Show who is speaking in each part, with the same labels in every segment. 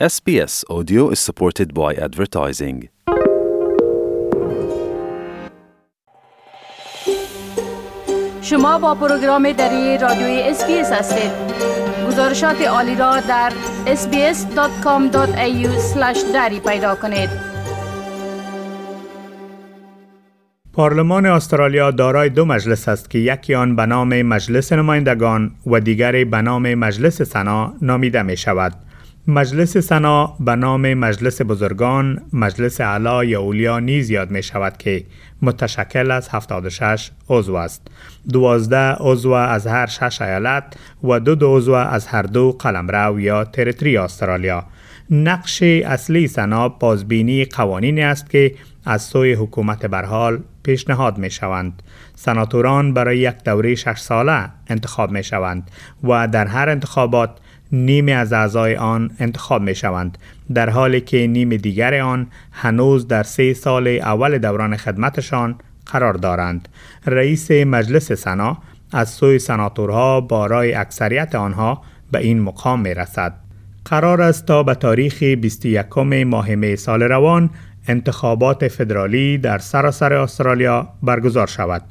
Speaker 1: SBS Audio is supported by advertising.
Speaker 2: شما با پروگرام دری رادیوی SBS هستید گزارشات عالی را در sbs.com.au دری پیدا کنید
Speaker 3: پارلمان استرالیا دارای دو مجلس است که یکی آن به نام مجلس نمایندگان و دیگری به نام مجلس سنا نامیده می شود. مجلس سنا به نام مجلس بزرگان مجلس اعلی یا اولیا نیز یاد می شود که متشکل از 76 عضو است. دوازده عضو از هر شش ایالت و دو, دو عضو از هر دو قلمرو یا تریتری استرالیا. نقش اصلی سنا بازبینی قوانینی است که از سوی حکومت برحال پیشنهاد می شوند. سناتوران برای یک دوره شش ساله انتخاب می شوند و در هر انتخابات نیم از اعضای آن انتخاب می شوند در حالی که نیم دیگر آن هنوز در سه سال اول دوران خدمتشان قرار دارند. رئیس مجلس سنا از سوی سناتورها بارای اکثریت آنها به این مقام می رسد قرار است تا به تاریخ 21 ماه می سال روان انتخابات فدرالی در سراسر استرالیا برگزار شود.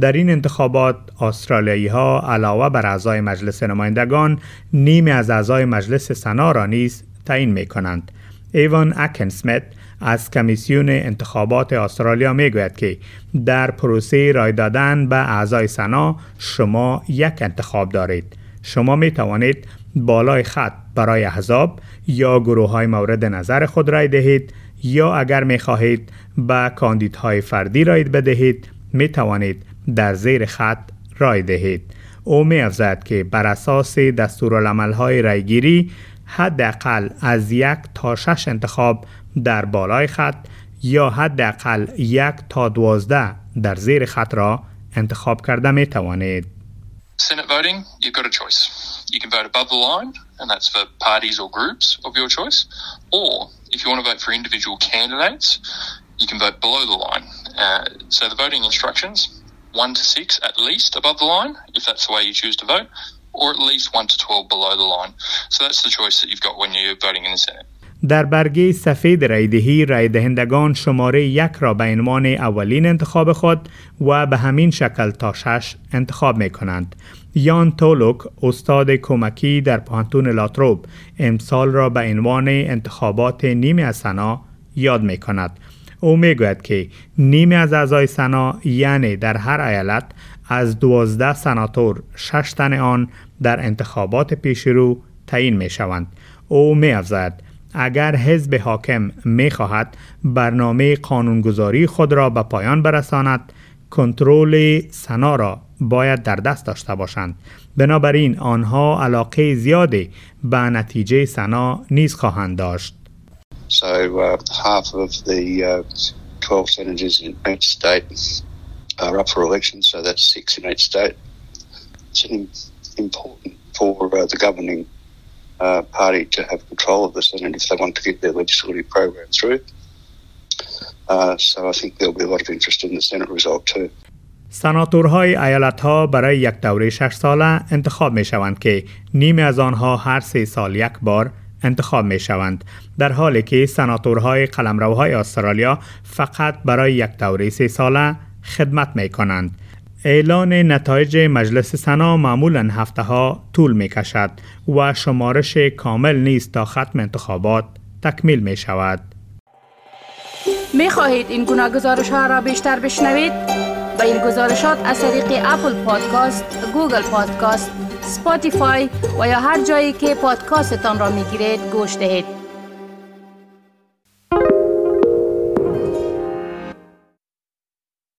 Speaker 3: در این انتخابات استرالیایی ها علاوه بر اعضای مجلس نمایندگان نیم از اعضای مجلس سنا را نیز تعیین می کنند. ایوان اکن سمیت از کمیسیون انتخابات استرالیا می گوید که در پروسه رای دادن به اعضای سنا شما یک انتخاب دارید. شما می توانید بالای خط برای احزاب یا گروه های مورد نظر خود رای دهید یا اگر می خواهید به کاندیدهای فردی رای بدهید می توانید در زیر خط رای دهید. او می افزد که بر اساس های رایگیری حداقل از یک تا شش انتخاب در بالای خط یا حداقل یک تا دوازده در زیر خط را انتخاب کرده می توانید.
Speaker 4: You can vote above the line, and that's for parties or groups of your choice, or If you want to vote for individual candidates, you can vote below the line. Uh, so the voting instructions, 1 to 6 at least above the line, if that's the way you choose to vote, or at least 1 to 12 below the line. So that's the choice that you've got when you're voting in the Senate.
Speaker 3: در برگه سفید رایدهی رای دهندگان شماره یک را به عنوان اولین انتخاب خود و به همین شکل تا شش انتخاب می کنند. یان تولوک استاد کمکی در پانتون لاتروب امسال را به عنوان انتخابات نیمه از سنا یاد می کند. او می گوید که نیمه از اعضای سنا یعنی در هر ایالت از دوازده سناتور شش تن آن در انتخابات پیشرو تعیین می شوند. او می افزاید اگر حزب حاکم می خواهد برنامه قانونگذاری خود را به پایان برساند کنترل سنا را باید در دست داشته باشند بنابراین آنها علاقه زیادی به نتیجه سنا نیز خواهند داشت
Speaker 5: So uh, half of the uh, 12 senators in each state are up for election, so that's six in each state. It's important for uh, the governing uh, party to have control of the Senate if they want to get their legislative program through. Uh, so I think there'll be a lot of interest in the Senate result too.
Speaker 3: سناتورهای ایالت ها برای یک دوره شش ساله انتخاب می شوند که نیمه از آنها هر سه سال یک بار انتخاب می شوند در حالی که سناتورهای قلمروهای استرالیا فقط برای یک دوره سه ساله خدمت می کنند اعلان نتایج مجلس سنا معمولا هفته ها طول می کشد و شمارش کامل نیست تا ختم انتخابات تکمیل می شود.
Speaker 2: می خواهید این گونه گزارش ها را بیشتر بشنوید؟ با این گزارشات از طریق Apple Podcast، Google Podcast، Spotify و یا هر جایی که پادکاستتان را می گیرید گوش دهید.